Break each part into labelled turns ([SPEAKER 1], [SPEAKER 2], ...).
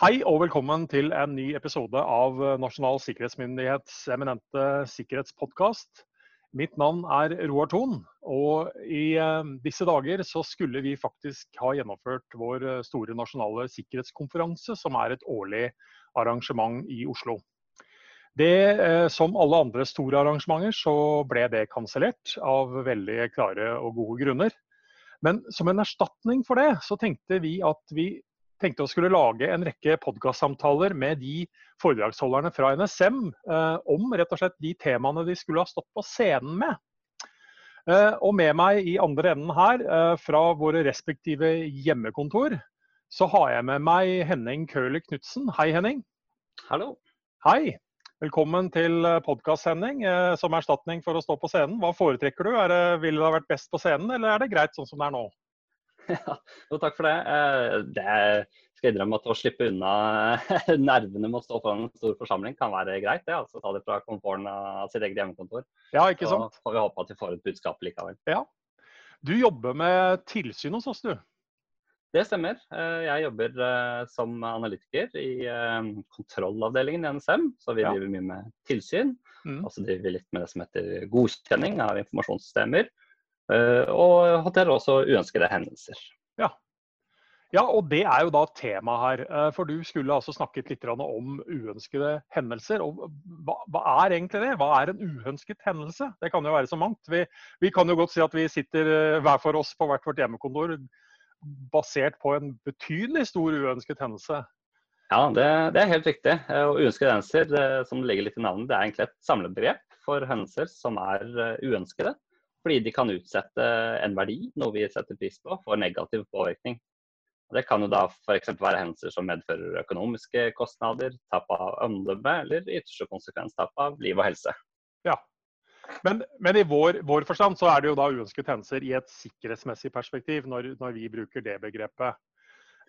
[SPEAKER 1] Hei og velkommen til en ny episode av Nasjonal sikkerhetsmyndighets eminente sikkerhetspodkast. Mitt navn er Roar Thon, og i eh, disse dager så skulle vi faktisk ha gjennomført vår eh, store nasjonale sikkerhetskonferanse, som er et årlig arrangement i Oslo. Det, eh, som alle andre store arrangementer, så ble det kansellert av veldig klare og gode grunner. Men som en erstatning for det, så tenkte vi at vi tenkte å skulle lage en rekke podkastsamtaler med de foredragsholderne fra NSM eh, om rett og slett de temaene de skulle ha stått på scenen med. Eh, og med meg i andre enden her, eh, fra våre respektive hjemmekontor, så har jeg med meg Henning Køhler Knutsen. Hei, Henning.
[SPEAKER 2] Hallo.
[SPEAKER 1] Hei. Velkommen til podkast-sending som erstatning for å stå på scenen. Hva foretrekker du? Det, ville det ha vært best på scenen, eller er det greit sånn som det er nå?
[SPEAKER 2] Ja, takk for det. Eh, det skal innrømme at å slippe unna nervene med å stå foran en stor forsamling kan være greit. det, altså Ta det fra komforten av sitt eget hjemmekontor.
[SPEAKER 1] Ja, ikke sant?
[SPEAKER 2] Så får vi håpe at vi får et budskap likevel.
[SPEAKER 1] Ja. Du jobber med tilsyn hos oss, du?
[SPEAKER 2] Det stemmer. Eh, jeg jobber eh, som analytiker i kontrollavdelingen i NSM. Så vi ja. driver mye med tilsyn. Mm. Og så driver vi litt med det som heter godkjenning av informasjonssystemer. Eh, og håndterer også uønskede hendelser.
[SPEAKER 1] Ja. ja, og det er jo da tema her. Eh, for du skulle altså snakket litt om uønskede hendelser. og hva, hva, er egentlig det? Hva er en uønsket hendelse? Det kan jo være så mangt. Vi, vi kan jo godt si at vi sitter eh, hver for oss på hvert vårt hjemmekontor basert på en betydelig stor uønsket hendelse.
[SPEAKER 2] Ja, det, det er helt riktig. Og uønskede hendelser, som ligger litt i navnet, det er egentlig et samlebegrep for hendelser som er uønskede. Fordi de kan utsette en verdi, noe vi setter pris på, for negativ påvirkning. Det kan jo da f.eks. være hendelser som medfører økonomiske kostnader, tap av omdømme eller i ytterste konsekvens tap av liv og helse.
[SPEAKER 1] Ja, men, men i vår, vår, forstand så er det jo da uønsket hendelser i et sikkerhetsmessig perspektiv, når, når vi bruker det begrepet.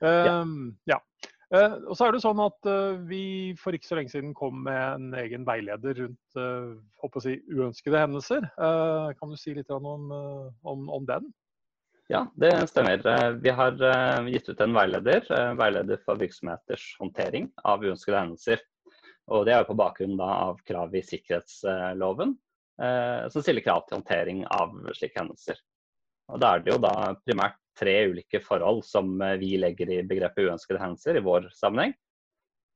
[SPEAKER 1] Um, ja. ja. Eh, og så er det sånn at eh, Vi for ikke så lenge siden kom med en egen veileder rundt uh, si, uønskede hendelser. Kan du si litt om, om, om, den?
[SPEAKER 2] Ja, det stemmer. Vi har gitt ut en veileder, veileder for virksomheters håndtering av uønskede hendelser. Og Det er på bakgrunn av krav i sikkerhetsloven, som stiller krav til håndtering av slike hendelser. Og Da er det jo da primært tre ulike forhold som eh, vi legger i begrepet uønskede hendelser i vår sammenheng.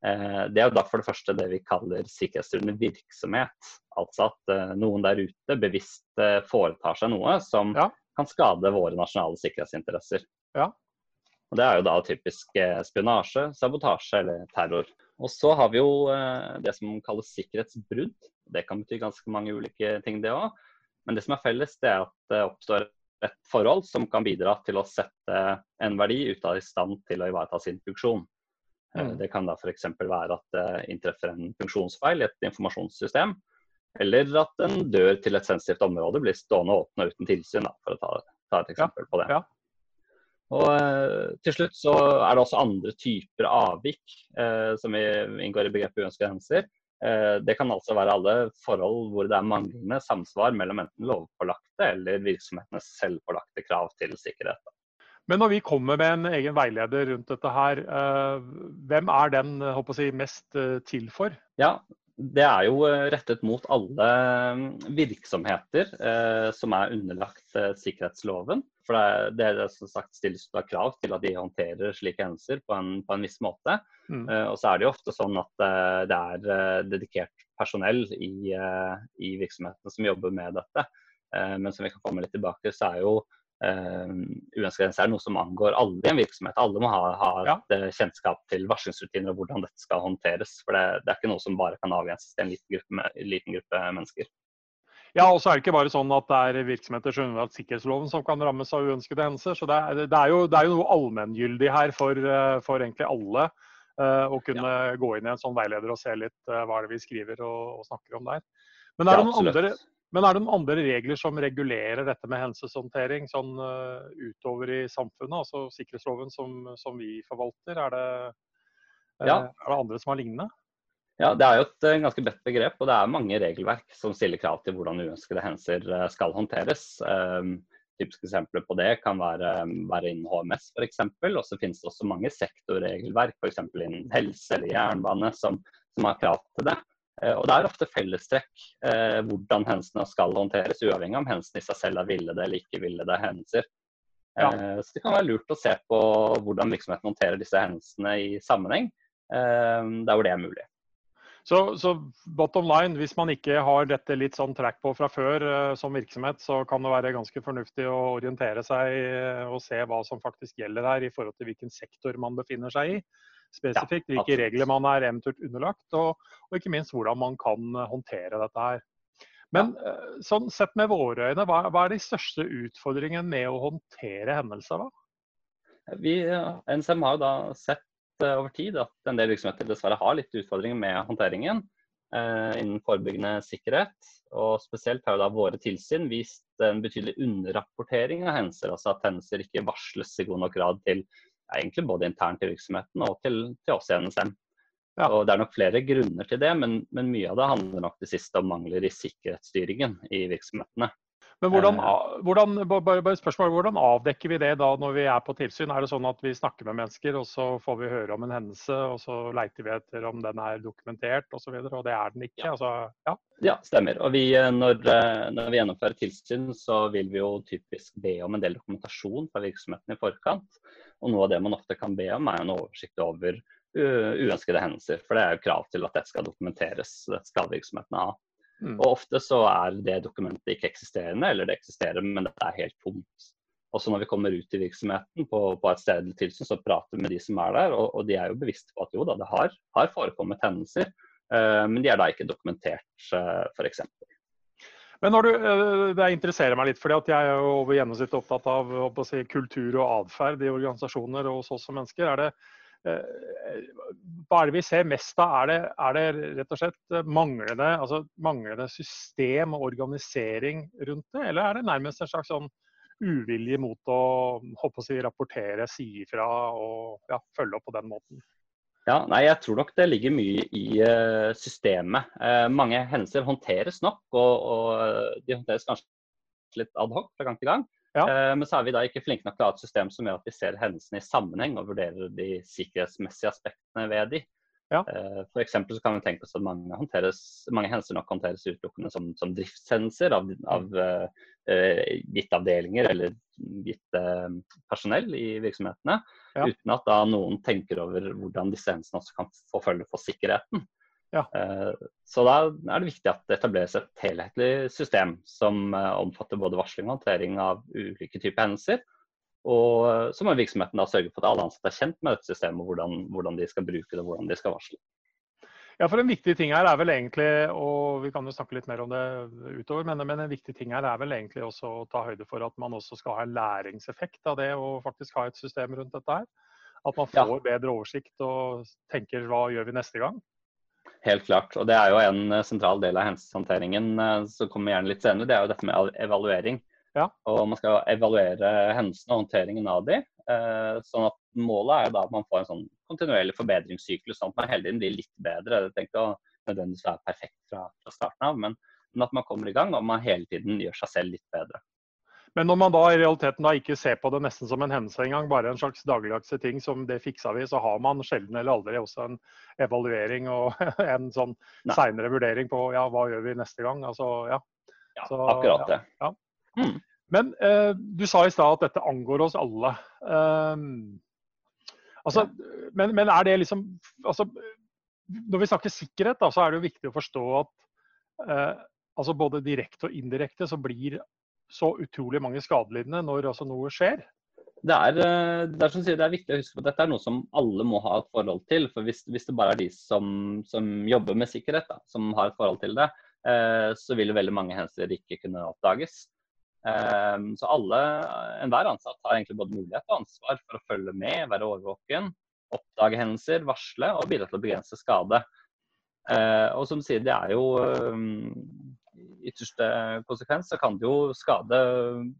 [SPEAKER 2] Eh, det er jo da for det første det vi kaller sikkerhetstruende virksomhet. Altså at eh, noen der ute bevisst foretar seg noe som ja. kan skade våre nasjonale sikkerhetsinteresser.
[SPEAKER 1] Ja.
[SPEAKER 2] Og Det er jo da typisk spionasje, sabotasje eller terror. Og så har vi jo det som kalles sikkerhetsbrudd. Det kan bety ganske mange ulike ting, det òg. Men det som er felles, det er at det oppstår et forhold som kan bidra til å sette en verdi ut av i stand til å ivareta sin funksjon. Eh, mm. Det kan da f.eks. være at det inntreffer en funksjonsfeil i et informasjonssystem. Eller at en dør til et sensitivt område blir stående åpne uten tilsyn, da, for å ta, ta, et eksempel ja. på det. Ja. Og eh, Til slutt så er det også andre typer avvik eh, som inngår i begrepet uønskede hendelser. Eh, det kan altså være alle forhold hvor det er manglende samsvar mellom enten lovpålagte eller virksomhetenes selvpålagte krav til sikkerhet.
[SPEAKER 1] Men når vi kommer med en egen veileder rundt dette her, eh, hvem er den jeg, mest eh, til for?
[SPEAKER 2] Ja, Det er jo rettet mot alle virksomheter som er underlagt sikkerhetsloven. For det, det er som sagt stilles krav til at de håndterer slike hendelser på en, på en viss måte. Mm. Eh, og så er det jo ofte sånn at uh, det er uh, dedikert personell i, i, virksomhetene som jobber med dette. men som vi kan komme litt tilbake, så er jo uønsket er noe som angår alle i en virksomhet. Alle må ha, ha ja. et kjennskap til varslingsrutiner og hvordan dette skal håndteres. For det, det, er ikke noe som bare kan avgrenses til en liten gruppe, liten gruppe mennesker.
[SPEAKER 1] Ja, og så er det ikke bare sånn at det er virksomheter som underlagt sikkerhetsloven som kan rammes av uønskede hendelser. Så det er, det er, jo, det er jo, noe allmenngyldig her for, eh, for, egentlig alle. Uh, å kunne ja. gå inn i en sånn veileder og se litt uh, hva er det vi skriver og, og snakker om der. Men er, det ja, andre, men er, det noen andre regler som regulerer dette med hendelseshåndtering sånn uh, utover i samfunnet? Altså sikkerhetsloven som, som vi forvalter, er det, ja. er det andre som har lignende?
[SPEAKER 2] Ja, Det er jo et eh, ganske bredt begrep, og det er mange regelverk som stiller krav til hvordan uønskede hendelser eh, skal håndteres. Um, typiske eksempler på det kan være, være innen HMS f.eks. Og så finnes det også mange sektorregelverk, f.eks. innen helse eller jernbane, som, som har krav til det. Eh, og Det er ofte fellestrekk eh, hvordan hendelsene skal håndteres, uavhengig om hendelsene i seg selv er villede eller ikke villede hendelser. Ja. Eh, så Det kan være lurt å se på hvordan virksomheten håndterer disse hendelsene i sammenheng, der hvor det er mulig.
[SPEAKER 1] Så, så, bottom line, hvis man ikke har dette litt sånn track på fra før eh, som virksomhet, så kan det være ganske fornuftig å orientere seg og se hva som faktisk gjelder her i forhold til hvilken sektor man befinner seg i. Spesifikt ja, hvilke regler man er eventuelt underlagt, og, og, ikke minst hvordan man kan uh, håndtere dette her. Men ja. sånn sett med våre øyne, hva, hva, er de største utfordringene med å håndtere hendelser? da?
[SPEAKER 2] Vi, NSM har jo da sett Eh, over tid at en del virksomheter dessverre har litt utfordringer med håndteringen eh, innen forebyggende sikkerhet. Og spesielt har jo da våre tilsyn vist en betydelig underrapportering av hendelser. Altså at hendelser ikke varsles i god nok grad til ja, egentlig både internt i virksomheten og til, til oss i NSM. Ja. Og Det er nok flere grunner til det, men, men mye av det handler nok det siste om mangler i sikkerhetsstyringen i virksomhetene.
[SPEAKER 1] Men hvordan, eh. hvordan, bare spørsmål, hvordan avdekker vi det da når vi er på tilsyn? Er det sånn at vi snakker med mennesker, og så får vi høre om en hendelse, og så leiter vi etter om den er dokumentert osv., og, så videre, og det er den ikke? Altså,
[SPEAKER 2] ja. ja. stemmer. Og vi, eh, når, eh, når, vi gjennomfører tilsyn, så vil vi jo typisk be om en del dokumentasjon fra virksomheten i forkant. Og noe av det man ofte kan be om, er en oversikt over uønskede hendelser. For det er jo krav til at dette skal dokumenteres. Det skal virksomhetene ha. Mm. Og ofte så er det dokumentet ikke eksisterende, eller det eksisterer, men det er helt tomt. Også når vi kommer ut i virksomheten på, på et sted tilsyn, så prater vi med de som er der, og, og de er jo bevisste på at jo da, det har, har forekommet hendelser, uh, men de er da ikke dokumentert, uh, eh, f.eks.
[SPEAKER 1] Men når du, eh, Det interesserer meg litt, fordi at jeg er jo over gjennomsnittet opptatt av si, kultur og atferd i organisasjoner og hos oss som mennesker. Er det, hva er det vi ser mest av? Er det, er det rett og slett manglende, altså manglende, system og organisering rundt det, eller er det nærmest en slags sånn uvilje mot å, å si, rapportere, si ifra og ja, følge opp på den måten?
[SPEAKER 2] Ja, nei, Jeg tror nok det ligger mye i uh, systemet. Uh, mange hendelser håndteres nok, og, og de håndteres kanskje litt adhoc fra gang til gang. Ja. Eh, men så er vi da ikke flinke nok til å ha et system som gjør at vi ser hendelsene i sammenheng og vurderer de sikkerhetsmessige aspektene ved de. Ja. Eh, for så kan vi tenke oss at mange, mange hendelser nok håndteres utelukkende som, som driftshendelser av, av uh, gitte avdelinger eller gitt uh, personell i virksomhetene. Ja. Uten at da noen tenker over hvordan disse hendelsene også kan få følge for sikkerheten. Ja. Eh, så da er det viktig at det etableres et helhetlig system som eh, omfatter både varsling og håndtering av ulike typer hendelser. Og eh, så må virksomheten da sørge for at alle ansatte er kjent med dette systemet, og hvordan, hvordan de skal bruke det og hvordan de skal varsle.
[SPEAKER 1] Ja, for En viktig ting her er vel egentlig, og vi kan jo snakke litt mer om det utover, men, men en viktig ting her er vel egentlig også å ta høyde for at man også skal ha en læringseffekt av det og faktisk ha et system rundt dette her. At man får ja. bedre oversikt og tenker hva gjør vi neste gang.
[SPEAKER 2] Helt klart. Og det er jo en eh, sentral del av hendelseshåndteringen eh, som kommer gjerne litt senere. Det er jo dette med evaluering. Ja. Og man skal evaluere hendelsene og håndteringen av de. Eh, sånn at Målet er da at man får en sånn kontinuerlig forbedringssyklus, sånn at man hele tiden blir litt bedre. Det tenker jeg nødvendigvis være perfekt fra, fra starten av, men, men, at man kommer i gang og man hele tiden gjør seg selv litt bedre.
[SPEAKER 1] Men når man da i realiteten da ikke ser på det nesten som en hendelse engang, bare en slags dagligdagse ting som det fiksa vi, så har man sjelden eller aldri også en evaluering og en sånn seinere vurdering på ja, hva gjør vi neste gang. Altså, ja.
[SPEAKER 2] ja så, akkurat det. Ja,
[SPEAKER 1] mm. Men eh, du sa i stad at dette angår oss alle. Um, altså, men, men, er det liksom altså, Når vi snakker sikkerhet, da, så er det jo viktig å forstå at eh, altså både direkte og indirekte så blir så utrolig mange skadelidende når altså noe skjer?
[SPEAKER 2] Det er, eh, det, er, sier, det er, viktig å huske på at dette er noe som alle må ha et forhold til. for Hvis, hvis det bare er de som, som jobber med sikkerhet da, som har et forhold til det, eh, så vil veldig mange hendelser ikke kunne oppdages. Eh, så alle, enhver ansatt har egentlig både mulighet og ansvar for å følge med, være overvåken, oppdage hendelser, varsle og bidra til å begrense skade. Eh, og som sier, det er jo eh, ytterste konsekvens så kan det jo skade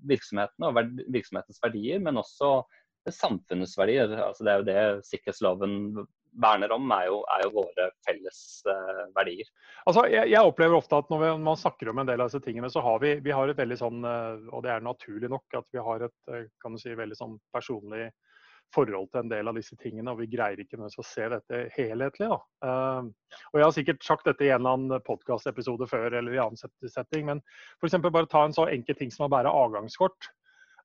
[SPEAKER 2] virksomheten og virksomhetens verdier, men også samfunnets verdier. Altså det er jo det sikkerhetsloven verner om, er jo, er jo våre felles uh, verdier.
[SPEAKER 1] Altså, jeg, jeg, opplever ofte at når, vi, når, man snakker om en del av disse tingene, så har vi, vi har et veldig sånn, uh, og det er naturlig nok, at vi har et uh, kan du si, veldig sånn personlig forhold til en del av disse tingene, og vi greier ikke nødvendigvis å se dette helhetlig. Da. Uh, og Jeg har sikkert sagt dette i en eller annen podkastepisode før eller i annen setting, men f.eks. bare ta en så enkel ting som å bære avgangskort.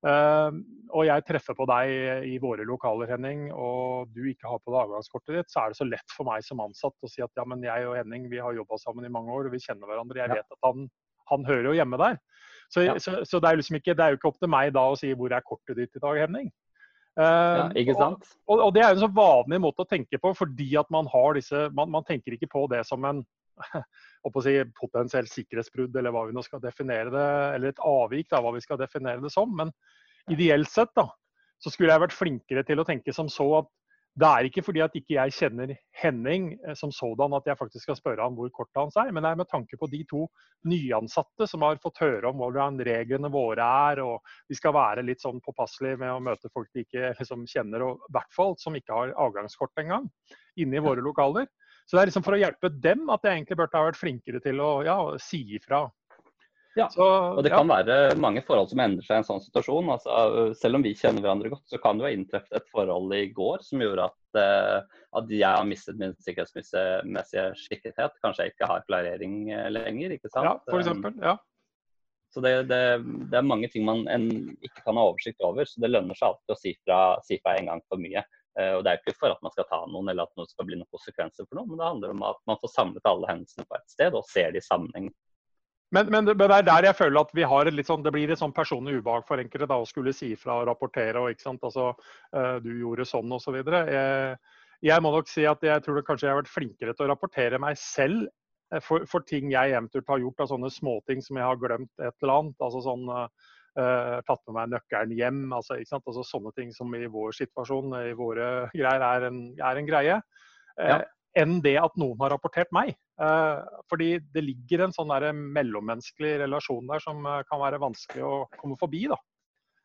[SPEAKER 1] Uh, og jeg treffer på deg i våre lokaler, Henning, og du ikke har på deg avgangskortet ditt, så er det så lett for meg som ansatt å si at ja, men jeg og Henning vi har jobba sammen i mange år, og vi kjenner hverandre. Jeg vet at han, han hører jo hjemme der. Så, ja. så, så det, er liksom ikke, det er jo ikke opp til meg da å si hvor er kortet ditt i dag, Henning.
[SPEAKER 2] Ja, eh, ikke sant?
[SPEAKER 1] Og, og, og, det er en så vanlig måte å tenke på, fordi at man har disse Man, man tenker ikke på det som en si, potensielt sikkerhetsbrudd, eller hva vi nå skal definere det, eller et avvik, da, hva vi skal definere det som. Men ideelt sett da, så skulle jeg vært flinkere til å tenke som så at det er ikke fordi at ikke jeg kjenner Henning eh, som sådan at jeg faktisk skal spørre ham hvor kortet hans er, men det er med tanke på de to nyansatte som har fått høre om hvordan reglene våre er. og Vi skal være litt sånn påpasselige med å møte folk de ikke liksom kjenner, og i hvert fall som ikke har avgangskort engang, inne i våre lokaler. Så det er liksom for å hjelpe dem at jeg egentlig burde ha vært flinkere til å ja, si ifra
[SPEAKER 2] ja, så, og det kan være mange forhold som endrer seg i en sånn situasjon. Altså, selv om vi kjenner hverandre godt, så kan det ha inntruffet et forhold i går som gjorde at, uh, at jeg har mistet min sikkerhetsmessige skikkethet. Kanskje jeg ikke har klarering eh, lenger. ikke sant?
[SPEAKER 1] Ja, for eksempel, ja.
[SPEAKER 2] Så det, det, det, er mange ting man ikke kan ha oversikt over. Så det lønner seg alltid å si fra, si fra en gang for mye. Uh, og Det er ikke for at man skal ta noen eller at noe skal bli noen konsekvenser for noen, men det handler om at man får samlet alle hendelsene på et sted og ser de i sammenheng
[SPEAKER 1] men, men, det er der jeg føler at vi har et litt sånn, det blir et sånn personlig ubehag for enkelte da, å skulle si fra og rapportere. og ikke sant, altså uh, Du gjorde sånn osv. Så jeg, jeg må nok si at jeg tror kanskje jeg har vært flinkere til å rapportere meg selv eh, for, for ting jeg eventuelt har gjort av sånne småting som jeg har glemt et eller annet. altså sånn uh, Tatt med meg nøkkelen hjem. altså, ikke sant, altså Sånne ting som i vår situasjon, i våre greier, er en, er en greie. Ja enn det at noen har rapportert meg. Eh, fordi det ligger en sånn der mellommenneskelig relasjon der som eh, kan være vanskelig å komme forbi. da.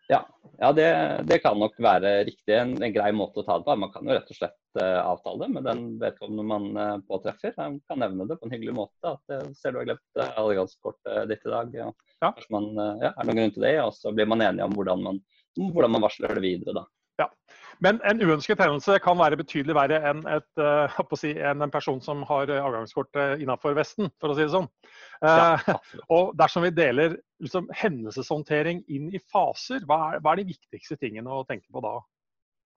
[SPEAKER 2] Ja, ja det, det, kan nok være riktig. En, en, grei måte å ta det på. Man kan jo rett og slett uh, avtale det med den vedkommende man påtreffer. Man kan nevne det på en hyggelig måte. at Ser du har glemt adgangskortet ditt i dag. Ja. Ja. Kanskje man, ja, er noen grunn til det? Og så blir man enige om hvordan man, hvordan man varsler det videre. da.
[SPEAKER 1] Ja. Men en uønsket hendelse kan være betydelig verre enn, et, uh, si, en, en person som har avgangskortet innafor Vesten, for å si det sånn. Ja, og dersom vi deler liksom, hendelseshåndtering inn i faser, hva er, hva er, de viktigste tingene å tenke på da?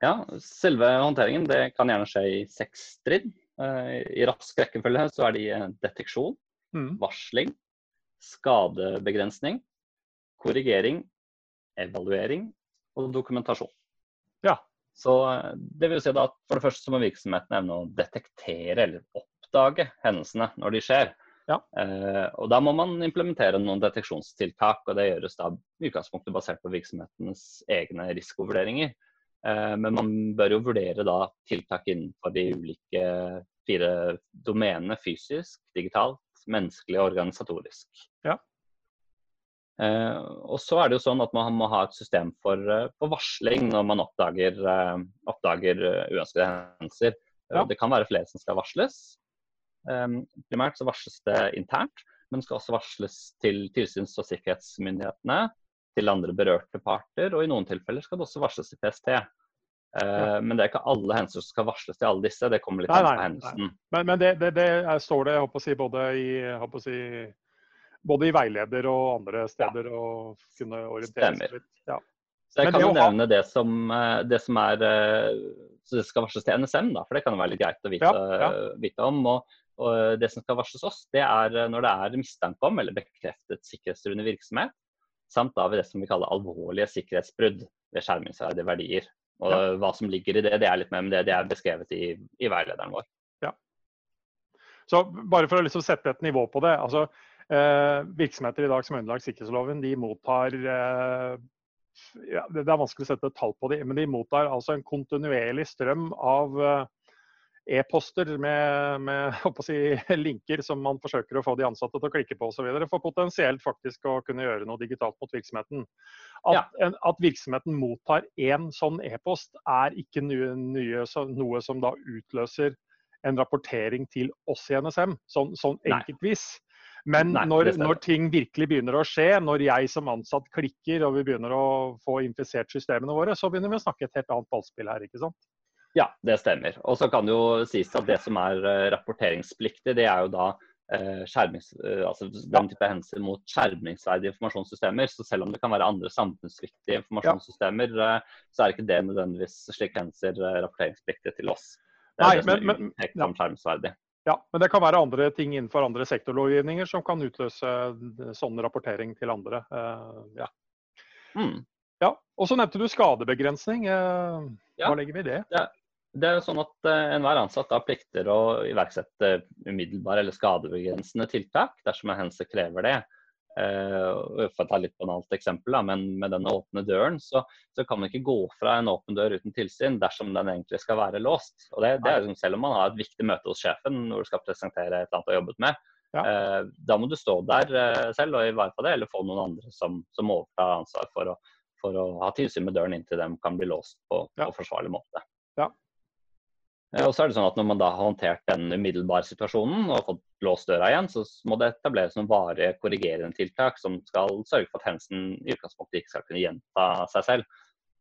[SPEAKER 2] Ja, Selve håndteringen det kan gjerne skje i seks trinn. I rask rekkefølge så er de deteksjon, mm. varsling, skadebegrensning, korrigering, evaluering og dokumentasjon.
[SPEAKER 1] Ja.
[SPEAKER 2] Så eh, det vil si at For det første så må virksomheten evne å detektere eller oppdage hendelsene når de skjer.
[SPEAKER 1] Ja.
[SPEAKER 2] Eh, og Da må man implementere noen deteksjonstiltak. og Det gjøres da i utgangspunktet basert på virksomhetens egne risikovurderinger. Eh, men man bør jo vurdere da tiltak innenfor de ulike fire domenene fysisk, digitalt, menneskelig og organisatorisk.
[SPEAKER 1] Ja.
[SPEAKER 2] Eh, og så er det jo sånn at Man må ha et system for, uh, for varsling når man oppdager, uh, oppdager uønskede hendelser. Ja. Det kan være flere som skal varsles. Eh, primært så varsles det internt, men skal også varsles til tilsyns- og sikkerhetsmyndighetene, til andre berørte parter, og i noen tilfeller skal det også varsles til PST. Ja. Men det er ikke alle hendelser som skal varsles til alle disse. Det kommer litt an på hendelsen.
[SPEAKER 1] Men, men det, det, det, står det jeg håper å si, både i håper å si, både i veileder og andre steder ja. og kunne orientere seg litt. Ja.
[SPEAKER 2] Så jeg Men kan jo nevne ha... det som, eh, det som er eh, Så det skal varsles til NSM, da, for det kan jo være litt greit å vite, ja, vite om. Og, og, det som skal varsles oss, det er eh, når det er mistanke om eller bekreftet sikkerhetstruende virksomhet, samt da ved det som vi kaller alvorlige sikkerhetsbrudd ved skjermingsverdige verdier. Og ja. Hva som ligger i det, det er litt mer med det det er beskrevet i, i veilederen vår.
[SPEAKER 1] Ja. Så bare for å liksom sette et nivå på det. altså Eh, virksomheter i dag som er underlagt sikkerhetsloven, de mottar eh, ja, Det er vanskelig å sette et tall på det, men de mottar altså en kontinuerlig strøm av eh, e-poster med, med si, linker som man forsøker å få de ansatte til å klikke på osv. For potensielt faktisk å kunne gjøre noe digitalt mot virksomheten. At, ja. en, at virksomheten mottar én sånn e-post er ikke nye, nye, så, noe som da utløser en rapportering til oss i NSM, sånn, sånn enkeltvis. Men Nei, når, når, ting virkelig begynner å skje, når jeg som ansatt klikker og vi begynner å få infisert systemene våre, så begynner vi å snakke et helt annet ballspill her, ikke sant?
[SPEAKER 2] Ja, det stemmer. Og så kan det jo sies at det som er eh, rapporteringspliktig, det er jo da eh, skjermings, eh, altså den type hendelser mot skjermingsverdige informasjonssystemer. Så selv om det kan være andre samfunnsviktige informasjonssystemer, ja. så er ikke det nødvendigvis slik hendelser rapporteringspliktige til oss. Det er Nei, det som men, er men, ja.
[SPEAKER 1] Ja, men det kan være andre ting innenfor andre sektorlovgivninger som kan utløse sånn rapportering til andre. ja. Mm. ja. Og så nevnte du skadebegrensning. Hva legger vi i det?
[SPEAKER 2] Ja, det er jo sånn at Enhver ansatt da plikter å iverksette umiddelbare eller skadebegrensende tiltak dersom en hendelse krever det. Uh, for å ta litt banalt eksempel, da, men med denne åpne døren, så, så, kan man ikke gå fra en åpen dør uten tilsyn dersom den egentlig skal være låst. Og det, det er liksom, Selv om man har et viktig møte hos sjefen hvor du skal presentere et eller annet du har jobbet med, ja. eh, da må du stå der selv og ivareta det, eller få noen andre som, som overtar ansvar for å, for å ha tilsyn med døren inntil dem kan bli låst på, ja. på forsvarlig måte.
[SPEAKER 1] Ja,
[SPEAKER 2] Eh, og så er det sånn at Når man da har håndtert den umiddelbare situasjonen og fått låst døra igjen, så må det etableres noen varige korrigerende tiltak som skal sørge for at hendelsen i utgangspunktet ikke skal kunne gjenta seg selv.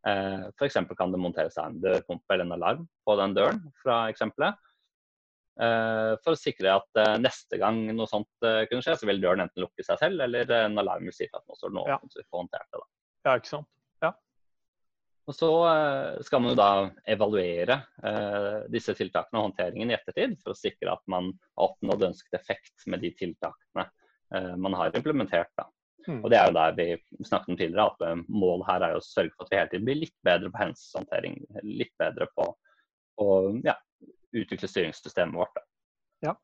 [SPEAKER 2] Eh, F.eks. kan det monteres en dørpumpe eller en alarm på den døren fra eksempelet. Eh, for å sikre at neste gang noe sånt kunne skje, så vil døren enten lukke seg selv, eller en alarm vil si at nå står den åpen, ja. så vi får håndtert det. da.
[SPEAKER 1] Ja, ikke sant.
[SPEAKER 2] Og Så eh, skal man jo da evaluere eh, disse tiltakene og håndteringen i ettertid, for å sikre at man har oppnådd ønsket effekt med de tiltakene eh, man har implementert. Da. Mm. Og Det er jo der vi snakket om tidligere, at eh, målet her er jo å sørge for at vi hele tiden blir litt bedre på hendelseshåndtering. Litt bedre på å ja, utvikle styringssystemet vårt. Da.
[SPEAKER 1] Ja.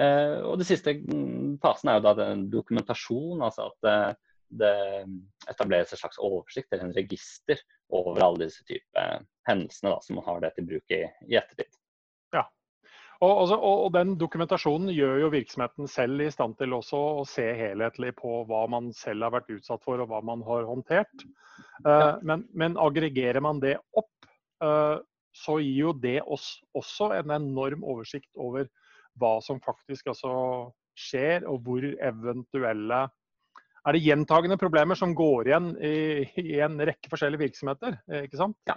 [SPEAKER 2] Eh, og Det siste mm, fasen er jo da den dokumentasjon. altså at eh, det etableres en slags oversikt eller en register over alle disse typer hendelsene da, som man har det til bruk i, i ettertid.
[SPEAKER 1] Ja, og, og, og, den dokumentasjonen gjør jo virksomheten selv i stand til også å se helhetlig på hva man selv har vært utsatt for og hva man har håndtert. Uh, men, men, aggregerer man det opp, uh, så gir jo det oss også en enorm oversikt over hva som faktisk altså skjer, og hvor eventuelle er det gjentagende problemer som går igjen i, i en rekke forskjellige virksomheter. ikke sant?
[SPEAKER 2] Ja,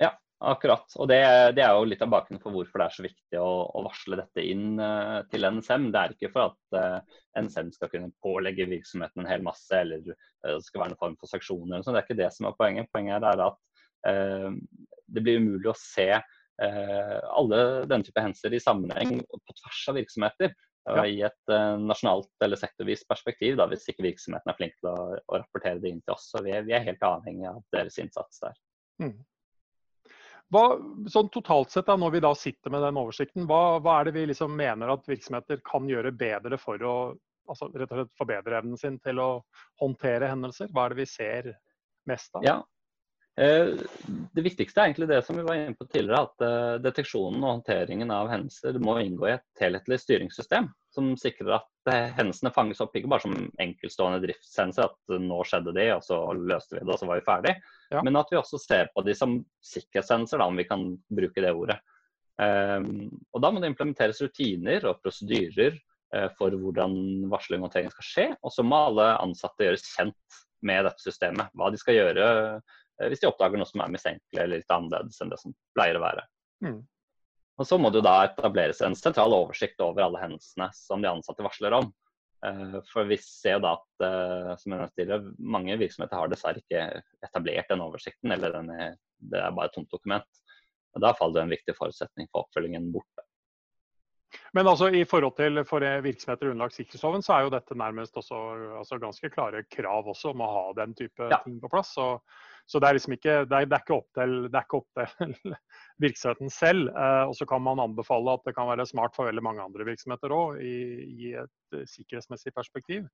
[SPEAKER 2] ja akkurat. Og det, det, er jo litt av bakgrunnen for hvorfor det er så viktig å, å varsle dette inn uh, til NSM. Det er ikke for at uh, eh, NSM skal kunne pålegge virksomheten en hel masse, eller uh, det skal være en form for sanksjoner. Det er ikke det som er poenget. Poenget er at det blir umulig å se alle denne type hendelser i sammenheng på tvers av virksomheter. Ja. I et uh, nasjonalt eller sektorvis perspektiv, da, hvis ikke virksomheten er flink til å, å, rapportere det inn til oss. Så vi er, vi er helt avhengig av deres innsats der. Mm.
[SPEAKER 1] Hva, sånn totalt sett, da, når vi da sitter med den oversikten, hva, hva er det vi liksom mener at virksomheter kan gjøre bedre for å altså, rett og slett forbedre evnen sin til å håndtere hendelser? Hva er det vi ser mest av?
[SPEAKER 2] Ja, Eh, det viktigste er egentlig det som vi var inne på tidligere, at eh, deteksjonen og håndteringen av hendelser må inngå i et helhetlig styringssystem som sikrer at eh, hendelsene fanges opp ikke bare som enkeltstående driftshendelser, at nå skjedde det, og så løste vi det, og så var vi ferdig, ja. men at vi også ser på de som sikkerhetshendelser, om vi kan bruke det ordet. og Da må det implementeres rutiner og prosedyrer for hvordan varsling og håndtering skal skje, og så må alle ansatte gjøres kjent med dette systemet. Hva de skal gjøre Eh, hvis de oppdager noe som er mistenkelig eller litt annerledes enn det som pleier å være. Mm. Og Så må det jo da etableres en sentral oversikt over alle hendelsene som de ansatte varsler om. Eh, for vi ser jo da at eh, som jeg nevnte mange virksomheter har dessverre ikke etablert den oversikten, eller den er, det er bare et tomt dokument. Og Da faller det en viktig forutsetning for oppfølgingen borte.
[SPEAKER 1] Men altså i forhold til for virksomheter underlagt sikkerhetsloven, så er jo dette nærmest også altså ganske klare krav også om å ha den type ja. ting på plass. Så, så, det er liksom ikke, det er, det er ikke opp til, det er ikke opp til virksomheten selv. Eh, og så kan man anbefale at det kan være smart for veldig mange andre virksomheter òg, i, i, et sikkerhetsmessig perspektiv.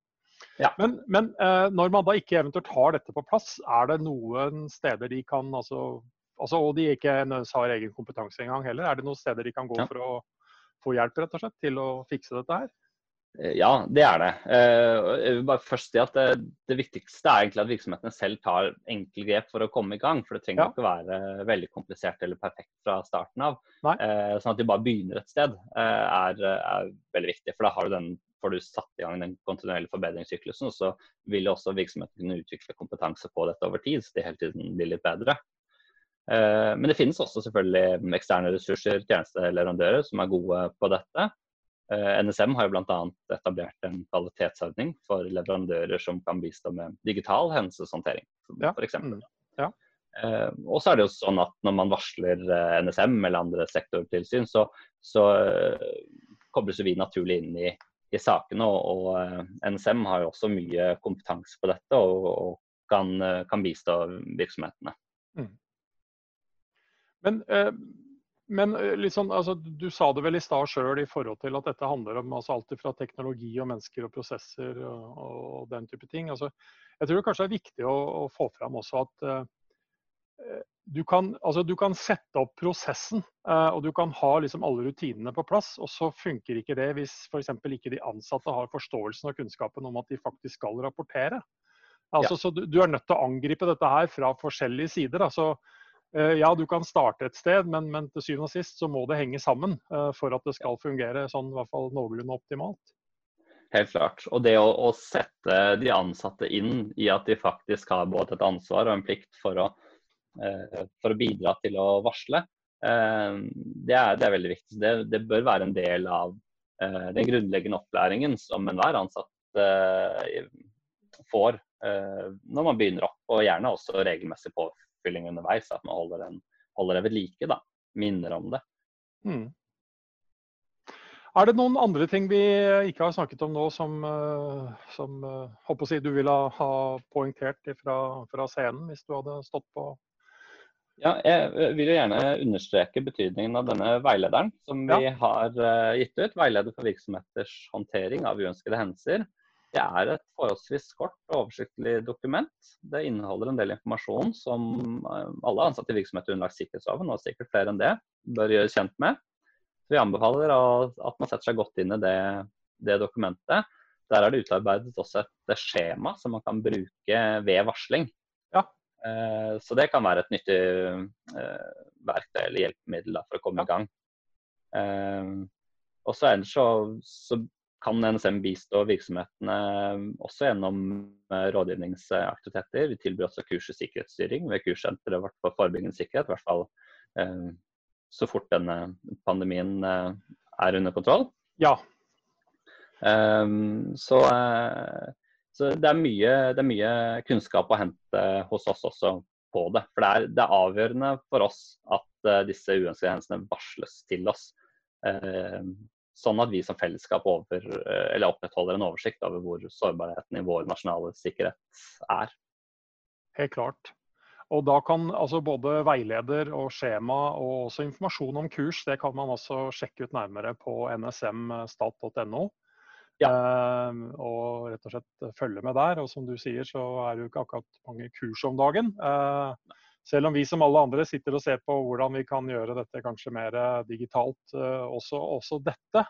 [SPEAKER 1] Ja. Men, men eh, når man da ikke eventuelt har dette på plass, er det noen steder de kan altså Altså, og de ikke har egen kompetanse engang heller. Er det noen steder de kan gå
[SPEAKER 2] Ja.
[SPEAKER 1] for å få hjelp rett og slett, til å fikse dette her?
[SPEAKER 2] Eh, Ja, det er det. Eh, Jeg vil bare først si at det, det viktigste er egentlig at virksomhetene selv tar enkle grep for å komme i gang. For det trenger
[SPEAKER 1] Ja.
[SPEAKER 2] ikke være veldig komplisert eller perfekt fra starten av.
[SPEAKER 1] Nei.
[SPEAKER 2] Eh, Sånn at de bare begynner et sted eh, er, er veldig viktig. For da har du den, får du satt i gang den kontinuerlige forbedringssyklusen. Og så vil også virksomheten kunne utvikle kompetanse på dette over tid, så de hele tiden blir litt bedre. Eh, Men det finnes også selvfølgelig eksterne ressurser, tjenesteleverandører, som er gode på dette. Eh, NSM har jo bl.a. etablert en kvalitetsordning for leverandører som kan bistå med digital hendelseshåndtering,
[SPEAKER 1] Ja,
[SPEAKER 2] f.eks.
[SPEAKER 1] mm, ja.
[SPEAKER 2] Eh, og så er det jo sånn at når man varsler eh, NSM eller andre sektortilsyn, så, så kobles vi naturlig inn i, i sakene. Og, og NSM har jo også mye kompetanse på dette og, og kan, kan bistå virksomhetene.
[SPEAKER 1] Men, eh, men sånn, altså, du sa det vel i stad sjøl i forhold til at dette handler om altså, alt fra teknologi og mennesker og prosesser og, og den type ting. Altså, jeg tror det kanskje er viktig å, å få fram også at uh, du, kan, altså, du kan sette opp prosessen uh, og du kan ha liksom, alle rutinene på plass, og så funker ikke det hvis f.eks. ikke de ansatte har forståelsen og kunnskapen om at de faktisk skal rapportere. Altså, Så du, du er nødt til å angripe dette her fra forskjellige sider. Altså, Ja, du kan starte et sted, men, men til syvende og sist så må det henge sammen eh, for at det skal fungere sånn i hvert fall noenlunde optimalt.
[SPEAKER 2] Helt klart. Og det å, å sette de ansatte inn i at de faktisk har både et ansvar og en plikt for å, eh, for å bidra til å varsle, eh, det, er, det er veldig viktig. Det, det bør være en del av eh, den grunnleggende opplæringen som enhver ansatt eh, får eh, når man begynner opp, og gjerne også regelmessig påfylling underveis. At man holder, en, holder det ved like. da, Minner om det.
[SPEAKER 1] Mm. Er det noen andre ting vi ikke har snakket om nå som, eh, som eh, si, du ville ha poengtert fra, fra scenen, hvis du hadde stått på
[SPEAKER 2] Ja, jeg vil jo gjerne understreke betydningen av denne veilederen som vi har eh, gitt ut. Veileder for virksomheters håndtering av uønskede hendelser. Det er et forholdsvis kort og oversiktlig dokument. Det inneholder en del informasjon som eh, alle ansatte i virksomheter underlagt sikkerhetsloven, og sikkert flere enn det, bør gjøre kjent med. Så vi anbefaler at man setter seg godt inn i det, det dokumentet. Der er det utarbeidet også et skjema som man kan bruke ved varsling.
[SPEAKER 1] Ja.
[SPEAKER 2] Eh, Så det kan være et nyttig eh, verktøy eller hjelpemiddel for å komme i gang. Og så ellers så, så kan NSM bistå virksomhetene også gjennom eh, rådgivningsaktiviteter. Vi tilbyr også kurs i sikkerhetsstyring ved kurssenteret vårt for forebyggende sikkerhet. I hvert fall eh, så fort denne pandemien eh, er under kontroll.
[SPEAKER 1] Ja.
[SPEAKER 2] Så, eh, så det, er mye, det er mye kunnskap å hente hos oss også på det. For det er, det er avgjørende for oss at eh, disse uønskede hendelsene varsles til oss. Sånn at vi som fellesskap over, eh, eller opprettholder en oversikt over hvor sårbarheten i vår nasjonale sikkerhet er.
[SPEAKER 1] Helt klart. Og da kan altså både veileder og skjema og også informasjon om kurs, det kan man også sjekke ut nærmere på nsmstat.no. Eh, og rett og slett følge med der. Og som du sier, så er det jo ikke akkurat mange kurs om dagen. Eh, selv om vi som alle andre sitter og ser på hvordan vi kan gjøre dette kanskje mer digitalt, eh, også, også dette.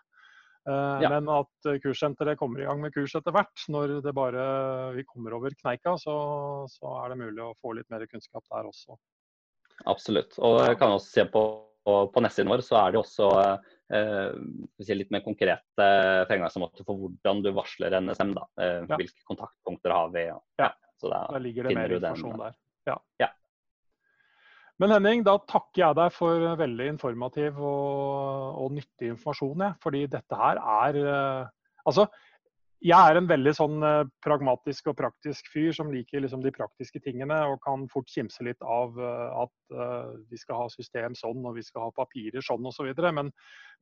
[SPEAKER 1] Eh,
[SPEAKER 2] Ja.
[SPEAKER 1] Men at eh, kurssenteret kommer i gang med kurs etter hvert, når det bare vi kommer over kneika, så, så er det mulig å få litt mer kunnskap der også.
[SPEAKER 2] Absolutt. Og jeg kan også se på, på, nettsiden vår så er det også eh, litt mer konkrete fremgangsmåter for hvordan du varsler NSM. Da. Eh,
[SPEAKER 1] Ja.
[SPEAKER 2] Hvilke kontaktpunkter har vi? Ja.
[SPEAKER 1] Ja.
[SPEAKER 2] Så da,
[SPEAKER 1] Der ligger det mer
[SPEAKER 2] informasjon den,
[SPEAKER 1] der. Ja.
[SPEAKER 2] Ja.
[SPEAKER 1] Men Henning, da takker jeg deg for veldig informativ og, og nyttig informasjon. Jeg. Fordi dette her er eh, Altså, jeg er en veldig sånn eh, pragmatisk og praktisk fyr som liker liksom de praktiske tingene, og kan fort kimse litt av eh, at vi skal ha system sånn og vi skal ha papirer sånn osv. Så videre. men,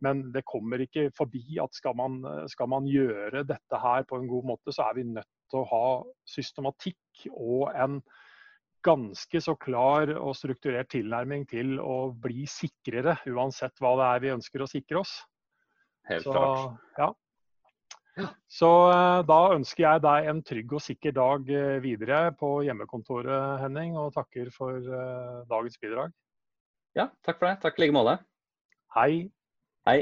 [SPEAKER 1] men det kommer ikke forbi at skal man, skal man gjøre dette her på en god måte, så er vi nødt til å ha systematikk og en ganske så klar og strukturert tilnærming til å bli sikrere, uansett hva det er vi ønsker å sikre oss.
[SPEAKER 2] Helt
[SPEAKER 1] Så,
[SPEAKER 2] klart.
[SPEAKER 1] ja. Så eh, da ønsker jeg deg en trygg og sikker dag eh, videre på hjemmekontoret, Henning, og takker for eh, dagens bidrag.
[SPEAKER 2] Ja, takk for det. Takk i like måte.
[SPEAKER 1] Hei.
[SPEAKER 2] Hei.